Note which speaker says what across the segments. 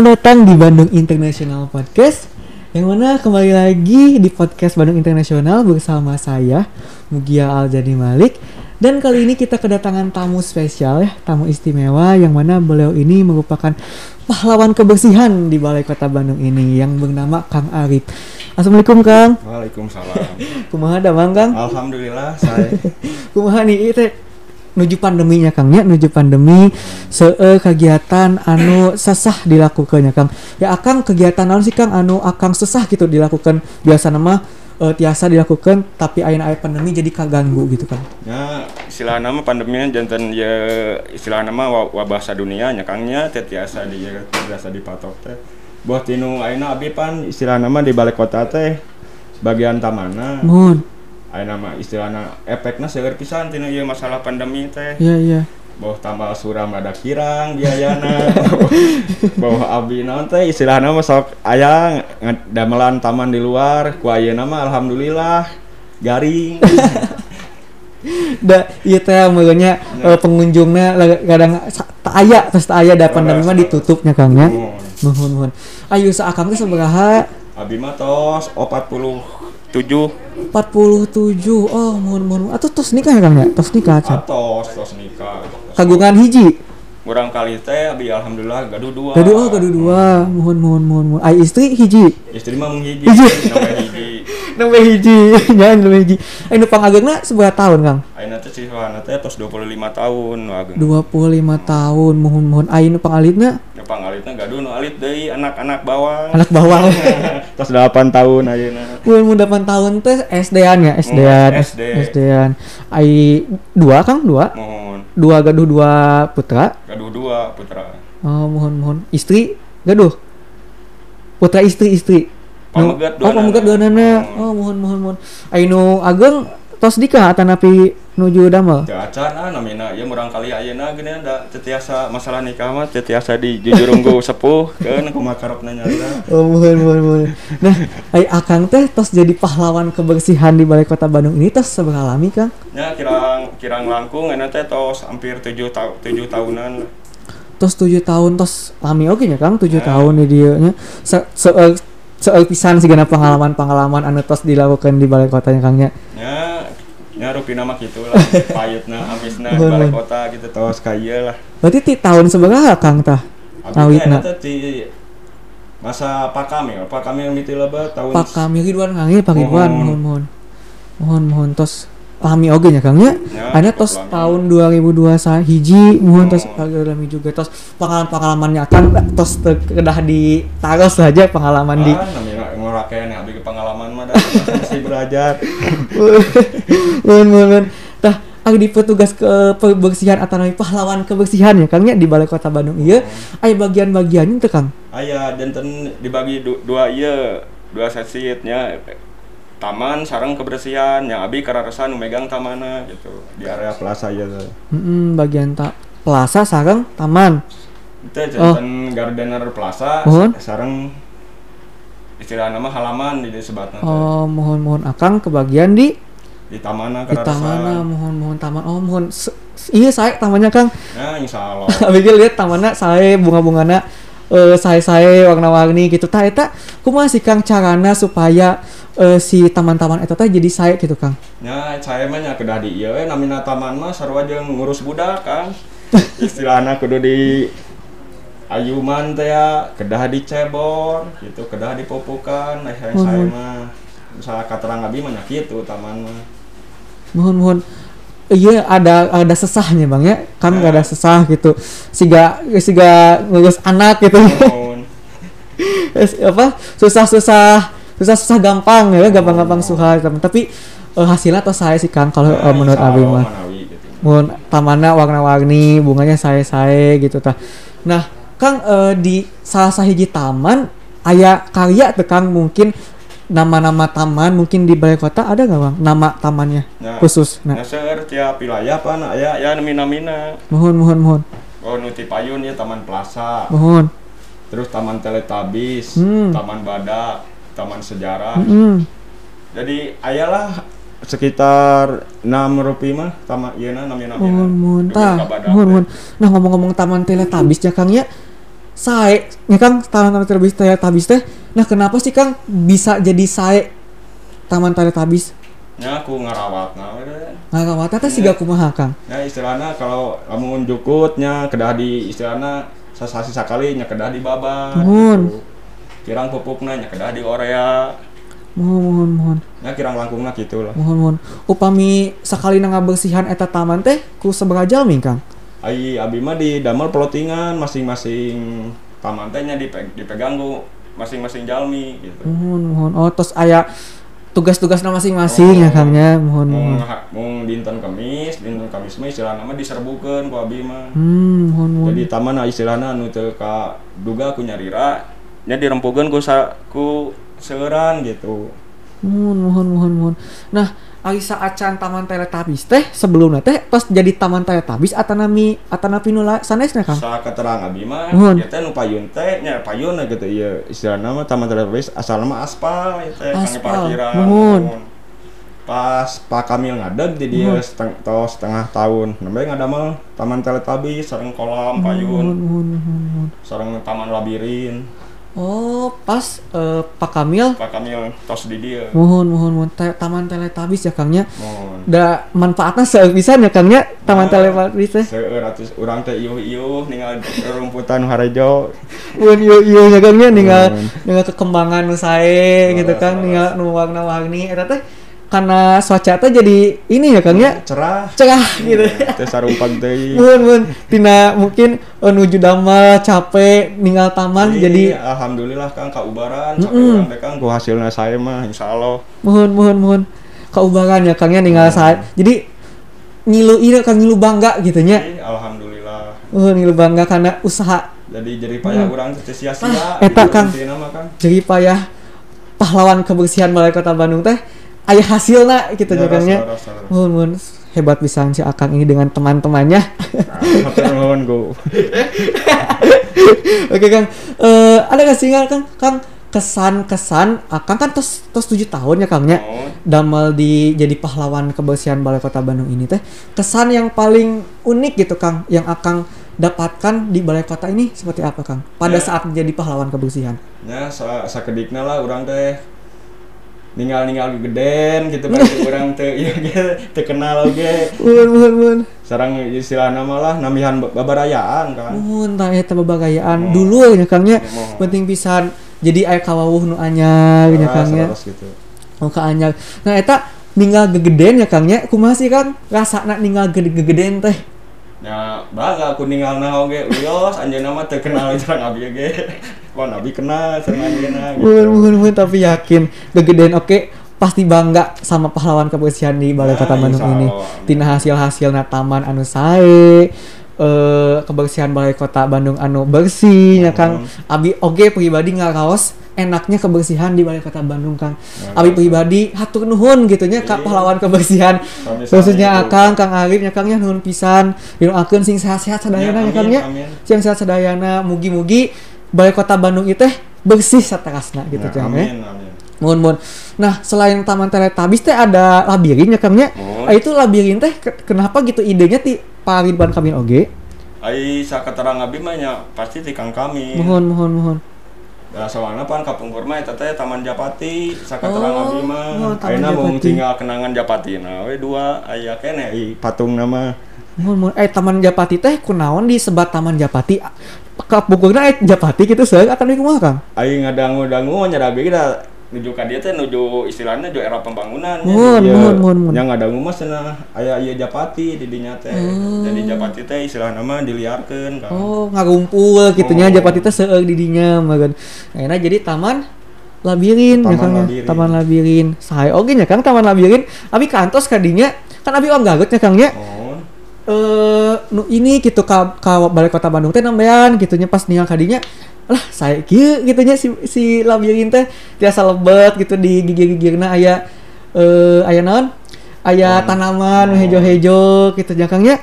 Speaker 1: Selamat datang di Bandung International Podcast Yang mana kembali lagi di podcast Bandung International bersama saya Mugia Aljadi Malik. Dan kali ini kita kedatangan tamu spesial ya Tamu istimewa yang mana beliau ini merupakan pahlawan kebersihan di Balai Kota Bandung ini Yang bernama Kang Arif. Assalamualaikum Kang.
Speaker 2: Waalaikumsalam.
Speaker 1: Kumaha damang Kang?
Speaker 2: Alhamdulillah saya
Speaker 1: Kumaha nih itu nuju pandeminya Kang. Ya nuju pandemi seueur kegiatan anu sesah dilakukannya Kang. Ya akang kegiatan naon sih Kang anu akang sesah gitu dilakukan. Biasa nama eh, tiasa dilakukan tapi ayeuna aya pandemi jadi kaganggu gitu Kang.
Speaker 2: Ya istilah nama pandemi jantan ya istilah nama wa- wabah sadunia nyakangnya tiasa di tiasa dipatok teh. Buat tinu ayeuna abi pan istilah nama di balik kota teh bagian tamana.
Speaker 1: mohon
Speaker 2: Ayeuna mah istilahna efekna seueur pisan tina ieu masalah pandemi teh.
Speaker 1: iya iya
Speaker 2: Bawah tambah suram ada kirang biayana. Bawah abi naon teh istilahna mah sok aya damelan taman di luar ku ayeuna mah alhamdulillah garing.
Speaker 1: da iya teh makanya eh, pengunjungnya kadang aya terus aya da pandemi mah ditutupnya Kang ya
Speaker 2: Mohon.
Speaker 1: mohon mohon ayo sa akang teh sabaraha
Speaker 2: Abi mah tos 47
Speaker 1: 47 oh mohon mohon. Atau tos nikah ya Kang ya? Tos nikah Can?
Speaker 2: atos tos nikah.
Speaker 1: kagungan hiji?
Speaker 2: Kurang kali teh abi alhamdulillah gaduh dua.
Speaker 1: gaduh oh gaduh dua. Mohon mohon mohon mohon. Ai istri hiji?
Speaker 2: Istri mah hiji,
Speaker 1: Hiji. Nambah hiji jangan nambah hiji eh nu pangagengna seberapa tahun Kang
Speaker 2: Ayeuna teh siswana teh tos 25 tahun nu ageng.
Speaker 1: 25 tahun mohon mohon ai nu pangalitna
Speaker 2: Nu pangalitna gaduh nu alit deui anak-anak bawang.
Speaker 1: anak bawang
Speaker 2: tos 8 tahun ayeuna.
Speaker 1: Mun mun 8 tahun teh SD-an ya, SD-an.
Speaker 2: Oh, SD.
Speaker 1: SD-an. Ai dua Kang, dua.
Speaker 2: Mohon
Speaker 1: Dua gaduh dua putra.
Speaker 2: gaduh dua putra.
Speaker 1: Oh, mohon mohon. Istri gaduh. Putra istri istri.
Speaker 2: Pamegat
Speaker 1: Oh, pamegat dua nana. Oh, mohon mohon mohon. Ai nu ageng tos dikah atanapi nuju damel.
Speaker 2: Teu acan ah namina ieu murang kali ayeuna gini da tetiasa masalah nikah mah tetiasa di jujurunggu sepuh keun kumaha karepna nyarita.
Speaker 1: Oh, mohon mohon mohon. Nah, ai akang teh tos jadi pahlawan kebersihan di Balai Kota Bandung ini tos seberapa lami, Kang?
Speaker 2: Ya kirang kirang langkung enak teh tos hampir tujuh tahun tujuh tahunan.
Speaker 1: tos tujuh tahun tos lami oke nya kang tujuh
Speaker 2: Ya.
Speaker 1: tahun di dia nya se se se pisan sih pengalaman pengalaman anu tos dilakukan di balai kotanya kangnya
Speaker 2: Ya. Ya rupina mah gitu lah. Payutna amisna di balai kota gitu tos kaya lah.
Speaker 1: berarti ti tahun seberapa kang tah awitna.
Speaker 2: ti masa Pak Kamil, Pak Kamil miti lebat tahun
Speaker 1: pak kami Ridwan kang ya pak Ridwan.
Speaker 2: Mohon
Speaker 1: mohon. Mohon mohon tos lami oge nya kang nya
Speaker 2: Ya,
Speaker 1: ada tos tahun 2021 hiji mohon tos
Speaker 2: Mohon.
Speaker 1: agak lami juga. Tos pengalaman pengalamannya kan tos kedah di taros saja pengalaman di
Speaker 2: Ah, ngorakeun abi ke pengalaman mah mesti belajar.
Speaker 1: mohon mohon tah aku di petugas ke kebersihan atau pahlawan kebersihan ya kang ya di balai kota Bandung iya. Aya bagian-bagiannya tuh kang?
Speaker 2: Aya janten dibagi du- dua ieu, dua sesitnya taman sarang kebersihan yang abi kararasan nu megang tamana gitu. Di area plaza ya
Speaker 1: Mm-mm, bagian tak plaza sarang taman.
Speaker 2: Itu jantan gardener plaza
Speaker 1: Mohon.
Speaker 2: sarang istilah nama halaman di sebatna
Speaker 1: oh mohon mohon akang ke bagian di
Speaker 2: di tamana
Speaker 1: di
Speaker 2: kararasan.
Speaker 1: tamana mohon mohon taman. Oh mohon Se- iya saya tamannya kang.
Speaker 2: Nah insyaallah
Speaker 1: Abigil lihat tamannya saya bunga-bungana eh saya saya warna-warni gitu. Tah eta kumaha sih kang carana supaya eh, si taman-taman eta teh jadi saya gitu kang.
Speaker 2: Nya saya mah nya kedah di we namina taman mah sarua jeung ngurus budak kan istilahna kudu di ayuman teh ya kedah dicebor gitu kedah dipupukan nah saya saya mah. Misalnya katerang abi mah kitu taman mah.
Speaker 1: Mohon mohon. Iya ada ada sesahnya bang ya? Kan nggak ada sesah gitu. Siga siga ngurus anak gitu. Apa susah susah susah susah gampang ya gampang gampang. Susah tapi eh, hasilnya atau saya sih kang kalau
Speaker 2: Nah,
Speaker 1: menurut abi mah.
Speaker 2: gitu.
Speaker 1: mohon tamannya warna-warni bunganya saya saya gitu tah nah kang eh, di salah sahiji taman aya karya tuh kang mungkin nama-nama taman mungkin di balai kota ada nggak bang? Nama tamannya
Speaker 2: Nah,
Speaker 1: khusus nah.
Speaker 2: Nah, seueur tiap wilayah pan aya ya mina-mina.
Speaker 1: mohon mohon mohon.
Speaker 2: Oh, nu ti payun ya Taman Plaza,
Speaker 1: mohon.
Speaker 2: Terus Taman Teletabis,
Speaker 1: Hmm.
Speaker 2: Taman Badak, Taman Sejarah.
Speaker 1: Mm-mm.
Speaker 2: Jadi ayalah sekitar 6 rupiah mah tama ieu na namina
Speaker 1: mohon mohon
Speaker 2: Duit
Speaker 1: tah
Speaker 2: ka badak
Speaker 1: mohon
Speaker 2: teh.
Speaker 1: mohon nah ngomong-ngomong taman teletabis ya kang ya sae ya Kang taman Teletabis Teletabis teh nah kenapa sih Kang bisa jadi sae taman Teletabis
Speaker 2: nya aku ngarawat nah
Speaker 1: ngarawat teh
Speaker 2: Iya.
Speaker 1: siga kumaha Kang
Speaker 2: Nah istilahnya kalau lamun jukutnya kedah di istilahnya sasasi sakali nya kedah di babar
Speaker 1: Nuhun.
Speaker 2: gitu. Kirang pupukna nya kedah di orea.
Speaker 1: mohon mohon mohon
Speaker 2: Nya kirang langkungna gitu lah.
Speaker 1: mohon mohon upami sakali ngabersihan eta taman teh ku sabaraha jalmi Kang
Speaker 2: Ai abi mah di damel plottingan masing-masing taman teh nya dipe- dipegang ku masing-masing jalmi gitu.
Speaker 1: mohon mohon oh terus aya tugas-tugasna masing-masing ya
Speaker 2: Oh.
Speaker 1: Kang ya mohon
Speaker 2: Mung,
Speaker 1: mohon
Speaker 2: ha- mung dinten Kamis, dinten Kamis mah istilahna mah diserbukeun ku abi mah.
Speaker 1: hmm mohon mohon
Speaker 2: Jadi taman istilahna anu teu ka duga ku nyarira nya dirempukeun ku sa, ku seueuran gitu.
Speaker 1: mohon mohon mohon mohon nah ari acan taman Teletabis teh sebelumnya teh pas jadi taman Teletabis atanami atanapi nu la- sanesna Kang
Speaker 2: Sa keterang abi mah ieu teh nu payun teh nya payun gitu ieu istilahna mah taman televis asal mah aspal ieu teh
Speaker 1: Aspal. Nuhun.
Speaker 2: Pas Pak Kamil ngadeg di dia
Speaker 1: Nuhun.
Speaker 2: seteng, tos setengah tahun. Nembe ngadamel taman teletabis sareng kolam
Speaker 1: mohon
Speaker 2: payun,
Speaker 1: mohon mohon mohon
Speaker 2: sareng taman labirin.
Speaker 1: Oh pas eh, Pak Kamil
Speaker 2: Pak Kamil tos di dia.
Speaker 1: mohon mohon mohon Te- taman Teletabis ya Kangnya
Speaker 2: Mohon.
Speaker 1: da manfaatnya sepisan ya Kangnya taman
Speaker 2: Nah.
Speaker 1: Teletabis teh
Speaker 2: Seueur atuh urang teh iuh-iuh ningali rumputan harejo.
Speaker 1: Mun yo yo nya kan nya ninggal
Speaker 2: Mohon.
Speaker 1: ninggal kekembangan nu sae gitu kan ninggal nu warna-warni eta teh karena cuaca teh jadi ini ya Kang ya
Speaker 2: Cerah.
Speaker 1: cerah gitu.
Speaker 2: Teh sarumpag deui.
Speaker 1: Mun mun tina mungkin eh, nuju damel capek ninggal taman
Speaker 2: Iya,
Speaker 1: jadi
Speaker 2: alhamdulillah Kang kaubaran
Speaker 1: Mm-mm.
Speaker 2: sampai urang teh Kang ku hasilna saya mah insyaallah.
Speaker 1: mohon mohon mohon kaubaran ya Kang ya ninggal
Speaker 2: Hmm.
Speaker 1: sae. Jadi ngilu ieu Kang ngilu bangga gitu nya.
Speaker 2: Jadi, alhamdulillah.
Speaker 1: Mohon ngilu bangga karena usaha
Speaker 2: Jadi jadi payah
Speaker 1: Hmm.
Speaker 2: teh teu sia-sia.
Speaker 1: Ah, eta,
Speaker 2: gitu
Speaker 1: Kang.
Speaker 2: intina mah, Kang.
Speaker 1: jadi payah pahlawan kebersihan Balai Kota Bandung teh aya hasilna gitu ya ya. Mohon mohon hebat bisa si Akang ini dengan teman-temannya.
Speaker 2: Nah, nuhun ku.
Speaker 1: Oke Kang, Eh ada nggak sih Kang, Kang kesan-kesan Akang kan tos tos tujuh tahun ya Kangnya.
Speaker 2: Mohon.
Speaker 1: Damel di jadi pahlawan kebersihan Balai Kota Bandung ini teh kesan yang paling unik gitu Kang yang Akang dapatkan di Balai Kota ini seperti apa Kang pada
Speaker 2: Ya.
Speaker 1: saat menjadi pahlawan kebersihan?
Speaker 2: Nya sa sakedikna lah urang teh ninggal-ninggal geden gitu bagi urang teh ieu ge teu kenal oge.
Speaker 1: Mun mun mun.
Speaker 2: Sarang istilahna malah namihan ba- babarayaan kan.
Speaker 1: Mun tah eta babagayaan
Speaker 2: Mohon.
Speaker 1: dulu ya Kangnya
Speaker 2: Mohon.
Speaker 1: penting pisan jadi aya kawawuh nu anyar ya Kangnya.
Speaker 2: gitu.
Speaker 1: Muka anyar. Nah eta ninggal gegeden ya Kangnya kumaha sih Kang rasana ninggal gede gegeden teh?
Speaker 2: Ya, bangga aku ninggalna oge uyos anjeunna mah teu kenal sareng abi ge. Wah, abi kenal sareng anjeunna
Speaker 1: Mun
Speaker 2: gitu.
Speaker 1: mun mun tapi yakin gegeden oke pasti bangga sama pahlawan kebersihan di Balai Kota
Speaker 2: Nah,
Speaker 1: Bandung ini. Tina hasil-hasilna taman anu sae eh kebersihan Balai Kota Bandung anu bersih ya Kang. Abi oge pribadi ngaraos enaknya kebersihan di Balai Kota Bandung Kang.
Speaker 2: Nah,
Speaker 1: Abi pribadi hatur nuhun gitu nya ka
Speaker 2: Iya.
Speaker 1: pahlawan kebersihan. Khususnya. Akang, Kang Arif nya Kang nya nuhun pisan. Didoakeun sing sehat-sehat sadayana ya Kang
Speaker 2: amin,
Speaker 1: nya.
Speaker 2: amin.
Speaker 1: Sing sehat sadayana mugi-mugi Balai Kota Bandung itu teh bersih satarasna gitu
Speaker 2: Ya,
Speaker 1: ya.
Speaker 2: amin, amin.
Speaker 1: Mohon mohon. Nah, selain Taman Teletabis teh ada labirin ya Kang nya.
Speaker 2: Mohon.
Speaker 1: Ah, itu labirin teh ke- kenapa gitu idenya ti Pak Ridwan Kamil oge?
Speaker 2: Ai saketerang abi mah nya pasti ti Kang kami.
Speaker 1: Mohon mohon mohon.
Speaker 2: Da soalna pan kapungkur mah eta teh Taman Japati saketerang
Speaker 1: Oh,
Speaker 2: abi mah.
Speaker 1: oh, Taman
Speaker 2: Ayeuna mau
Speaker 1: Japati.
Speaker 2: tinggal kenangan Japatina we dua aya kene patung nama.
Speaker 1: Mohon mohon. Eh Taman Japati teh kunaon disebat Taman Japati? Kapungkurna eh Japati gitu atau di kumaha Kang?
Speaker 2: Ai ngadangu-dangu nya da da nuju ka dia teh nuju istilahnya nuju era pembangunan
Speaker 1: Mohon,
Speaker 2: Jadi,
Speaker 1: mohon, mohon, mohon.
Speaker 2: yang ngadangu mah cenah aya ieu Japati di dinya teh
Speaker 1: Oh.
Speaker 2: jadi Japati teh istilahna mah diliarkeun kan
Speaker 1: Oh, ngarumpul gitu nya
Speaker 2: Oh.
Speaker 1: Japati teh seueur di dinya magan. Nah, jadi Taman Labirin ya
Speaker 2: Taman
Speaker 1: ya.
Speaker 2: Labirin.
Speaker 1: Taman Labirin. Sae oge nya Kang Taman Labirin. Abi kantos kadinya kan abi om ya Kang nya.
Speaker 2: oh
Speaker 1: eh nu ini gitu ka, ka balai kota Bandung teh nambahan gitunya pas ningali kadinya lah saya kieu gitunya si si labirin teh tiasa lebet gitu di gigi-gigirna aya eh aya naon aya
Speaker 2: Oh.
Speaker 1: tanaman
Speaker 2: Oh.
Speaker 1: hejo-hejo gitu ya Kang ya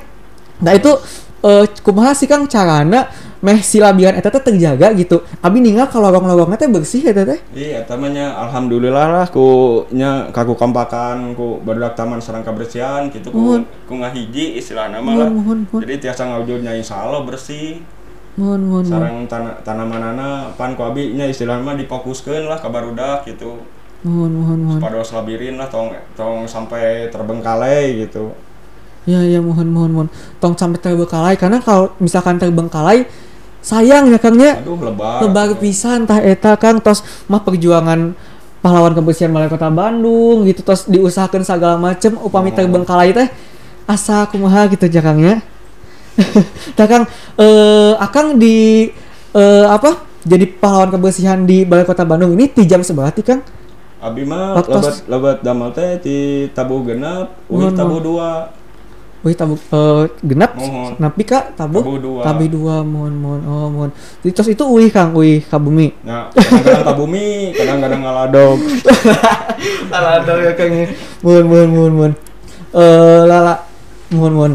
Speaker 1: nah itu eh kumaha sih Kang carana meh si labirin eta teh terjaga gitu abi ningal kalau lorong-lorongna teh bersih eta teh
Speaker 2: Iya, tamanya alhamdulillah lah ku nya kaku kampakan ku barudak taman sareng kebersihan gitu ku
Speaker 1: Mohon.
Speaker 2: ku ngahiji istilahna mah lah.
Speaker 1: mohon mohon
Speaker 2: Jadi tiasa ngawujudnya insyaallah bersih.
Speaker 1: Mohon mohon.
Speaker 2: sarang tan tanamanana pan ku abi nya istilahna mah difokuskeun lah ka barudak gitu
Speaker 1: Mohon mohon mohon.
Speaker 2: pados labirin lah tong tong sampai terbengkalai gitu
Speaker 1: Ya ya mohon mohon mohon. Tong sampai terbengkalai karena kalau misalkan terbengkalai sayang ya Kang nya.
Speaker 2: aduh lebar
Speaker 1: Lebar pisan tah eta Kang tos mah perjuangan pahlawan kebersihan Balai Kota Bandung gitu tos diusahakan segala macem upami
Speaker 2: Oh.
Speaker 1: terbengkalai teh asa kumaha gitu ya Kang ya. Tah Kang eh Akang di eh apa? Jadi pahlawan kebersihan di Balai Kota Bandung ini ti jam seberapa ti Kang?
Speaker 2: abi mah lebat lebat damel teh di tabu
Speaker 1: Mohon,
Speaker 2: uih tabu dua
Speaker 1: Wih tabu eh, genap napi Kak tabu?
Speaker 2: tabu dua
Speaker 1: Tabi dua mohon mohon oh mohon. Jadi tos itu uih Kang uih kabumi.
Speaker 2: nah kadang-kadang kabumi kadang-kadang ngaladog
Speaker 1: Alado ya Kang. Mohon mohon mohon mohon. Eh lala mohon mohon.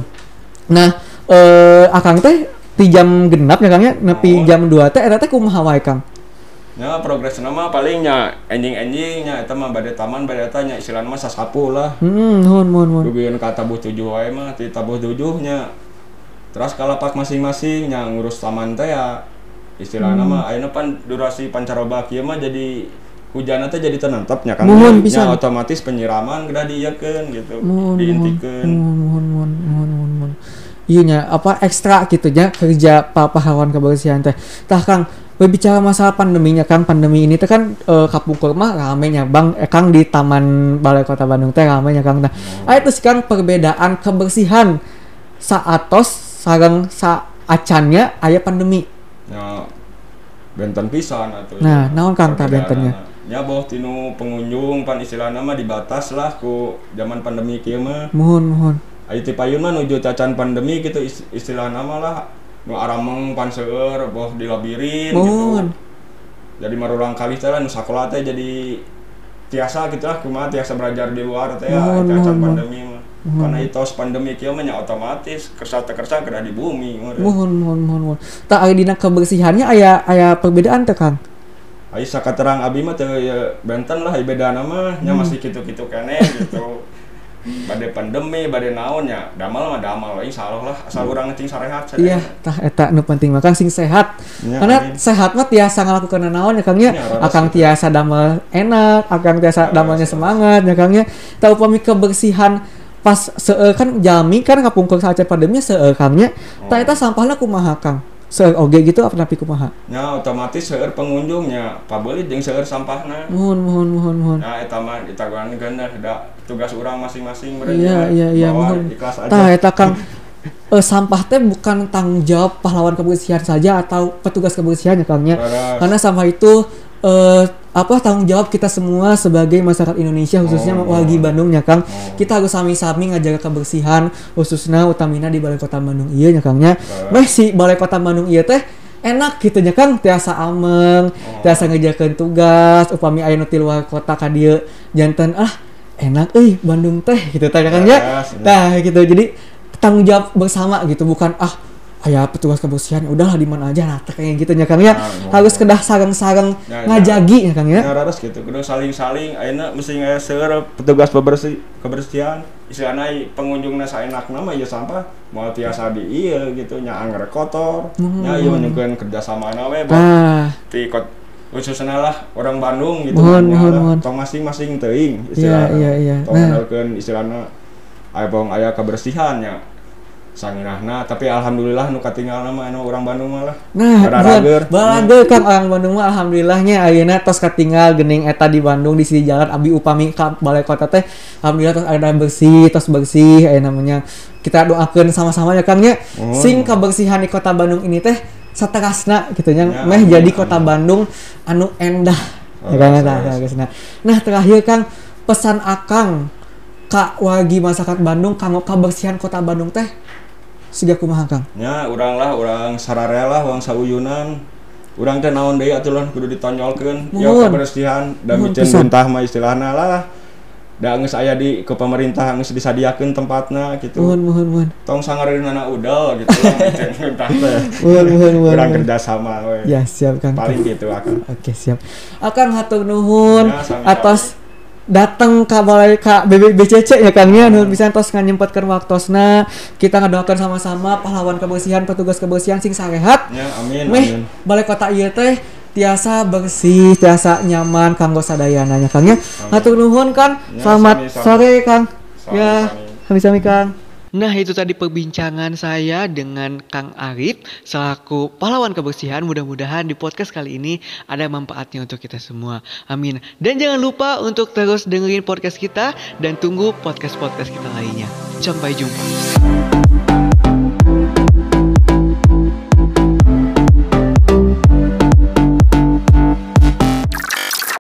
Speaker 1: Nah, eh Akang teh di jam genap ya Kang ya, nepi
Speaker 2: Oh.
Speaker 1: jam 2 teh eta teh kumaha wae Kang?
Speaker 2: Nya progres nama palingnya enjing enjingnya eta mah bade taman bade eta nya istilahna mah sasapu lah
Speaker 1: Hmm, mohon mohon mohon.
Speaker 2: Dugian ka tabuh tujuh wae mah di tabuh tujuhnya terus kalapak masing-masing nya ngurus taman teh ya istilahna
Speaker 1: Hmm.
Speaker 2: mah ayeuna pan durasi pancaroba kieu mah jadi hujan teh jadi tenantep nya kan
Speaker 1: Mohon pisan.
Speaker 2: otomatis penyiraman gedah dieukeun gitu
Speaker 1: Mohon mohon
Speaker 2: diintikeun
Speaker 1: mohon mohon mohon mohon mohon mohon. Iya apa ekstra gitu nya kerja pa pahlawan kebersihan teh. Tah Kang, berbicara masalah pandeminya Kang, pandemi ini teh kan eh, kapungkur mah ramenya Bang eh, Kang di Taman Balai Kota Bandung teh ramenya Kang. Nah, aya tuh sekarang perbedaan kebersihan saatos sareng sa acannya aya pandemi.
Speaker 2: nya benten pisan atuh
Speaker 1: Nah, naon Kang tah bentennya?
Speaker 2: nya boh tinu pengunjung pan istilahna mah dibatas lah ku zaman pandemi kieu mah
Speaker 1: Mohon mohon.
Speaker 2: Ayo ti payun mah nuju cacan pandemi gitu is- istilahna mah lah nu arameng pan seueur boh dilabirin
Speaker 1: Mohon.
Speaker 2: gitu. Jadi marulang kali teh nu sakola teh jadi tiasa gitu lah kumaha tiasa belajar di luar teh ya pandemi mah. Karena itu pandemi kieu mah otomatis kersa teh kersa di bumi.
Speaker 1: Mohon mohon mohon mohon. Tah aya dina kebersihannya aya aya perbedaan teh Kang.
Speaker 2: Ayo sakaterang abi mah teu ya benten lah beda nama nya
Speaker 1: Hmm.
Speaker 2: masih kitu-kitu keneh gitu. Bade pandemi, bade naon ya, damal mah damal we insyaallah lah asal urang ngecing sarehat.
Speaker 1: Iya, tah eta nu penting mah Kang sing sehat.
Speaker 2: Nya,
Speaker 1: Karena
Speaker 2: amin.
Speaker 1: sehat mah tiasa ngalakukan naon ya Kang nya.
Speaker 2: Iya, raras
Speaker 1: Akang tiasa damel enak, akang tiasa
Speaker 2: Raras,
Speaker 1: damelnya semangat ya Kang nya. Tah upami kebersihan pas seueur kan jami kan kapungkur saat pandemi seueur Kang nya. Tah eta sampahna kumaha Kang? Seueur oge gitu apa napi kumaha?
Speaker 2: nya otomatis seueur pengunjungnya pabeulit jeung seueur sampahna
Speaker 1: Mohon mohon mohon mohon.
Speaker 2: nah eta mah ditaguan ganda da tugas urang masing-masing meureun
Speaker 1: Iya iya iya
Speaker 2: Bawa
Speaker 1: mohon. Tah eta Kang eh, sampah teh bukan tanggung jawab pahlawan kebersihan saja atau petugas kebersihan ya Kang nya.
Speaker 2: Raras.
Speaker 1: Karena sampah itu eh, apa tanggung jawab kita semua sebagai masyarakat Indonesia khususnya
Speaker 2: Oh,
Speaker 1: wargi
Speaker 2: oh.
Speaker 1: Bandung ya Kang.
Speaker 2: Oh.
Speaker 1: Kita harus sami-sami ngajaga kebersihan khususnya utamina di Balai Kota Bandung iya nya Kang nya. Meh si Balai Kota Bandung iya teh enak gitu nya Kang tiasa ameng,
Speaker 2: Oh.
Speaker 1: tiasa ngejakeun tugas upami aya nu ti luar kota ka dieu janten ah enak euy Bandung teh gitu.
Speaker 2: Yes, yes.
Speaker 1: Nah gitu jadi tanggung jawab bersama gitu bukan ah ayah petugas kebersihan udahlah di mana aja nah kayak gitu nya Kang ya
Speaker 2: Nah,
Speaker 1: harus kedah sareng-sareng
Speaker 2: Ya, ya.
Speaker 1: ngajagi ya Kang ya
Speaker 2: Ya raras gitu, kudu saling-saling ayeuna mesti aya seueur petugas bebersih kebersihan. Istilahna pengunjungna saenakna mah ieu sampah moal tiasa di ieu gitu nya angger kotor. Nya ieu nyukeun kerjasamana we
Speaker 1: ah
Speaker 2: ti kot khususnya lah orang Bandung gitu
Speaker 1: Mohon, mohon, mohon.
Speaker 2: tong masing-masing teuing
Speaker 1: Iya, iya, iya.
Speaker 2: Tong
Speaker 1: Nah.
Speaker 2: istilahna aya bong aya kebersihannya sanginahna tapi alhamdulillah nu katinggalna mah anu urang Bandung mah lah
Speaker 1: Nah,
Speaker 2: Barager.
Speaker 1: balager Kang orang Bandung mah alhamdulillahnya ayeuna tos katinggal gening eta di Bandung di sisi jalan abi upami ka balai kota teh alhamdulillah tos ada bersih tos bersih aya namanya kita doakeun sama-sama ya Kang nya
Speaker 2: Oh.
Speaker 1: sing kebersihan di kota Bandung ini teh saterasna gitu nya
Speaker 2: Ya,
Speaker 1: meh
Speaker 2: amin,
Speaker 1: jadi
Speaker 2: amin.
Speaker 1: kota Bandung anu endah
Speaker 2: Oh,
Speaker 1: ya eta
Speaker 2: yes.
Speaker 1: saterasna. nah terakhir Kang pesan Akang Kak wagi masyarakat Bandung kanggo kebersihan kota Bandung teh siga kumaha Kang?
Speaker 2: Nya urang lah urang sararea lah urang sauyunan urang teh naon deui atuh lah kudu ditonjolkeun ya kebersihan da
Speaker 1: Mohon
Speaker 2: micen
Speaker 1: pisan.
Speaker 2: muntah mah istilahna lah. Da geus aya di ke pemerintah geus disadiakeun tempatna gitu.
Speaker 1: Mohon mohon mohon
Speaker 2: tong sangareunana udal gitu lah teh.
Speaker 1: Mohon mohon mohon
Speaker 2: urang
Speaker 1: mohon.
Speaker 2: kerja sama we
Speaker 1: Ya siap Kang.
Speaker 2: paling gitu akan
Speaker 1: Oke siap. Akan hatur nuhun
Speaker 2: Ya,
Speaker 1: atas datang ke balai ka BBCC ya Kang ya nu bisa tos nganyempetkeun waktosna kita ngadoakeun sama-sama pahlawan kebersihan petugas kebersihan sing sarehat.
Speaker 2: Ya, amin,
Speaker 1: meh
Speaker 2: amin.
Speaker 1: balai kota ieu teh tiasa bersih tiasa nyaman kanggo sadayana nya Kang ya. Nuhun kan selamat sore Kang. Ya sami-sami Kang Nah itu tadi perbincangan saya dengan Kang Arif selaku pahlawan kebersihan. Mudah-mudahan di podcast kali ini ada manfaatnya untuk kita semua. Amin. Dan jangan lupa untuk terus dengerin podcast kita dan tunggu podcast-podcast kita lainnya. Sampai jumpa.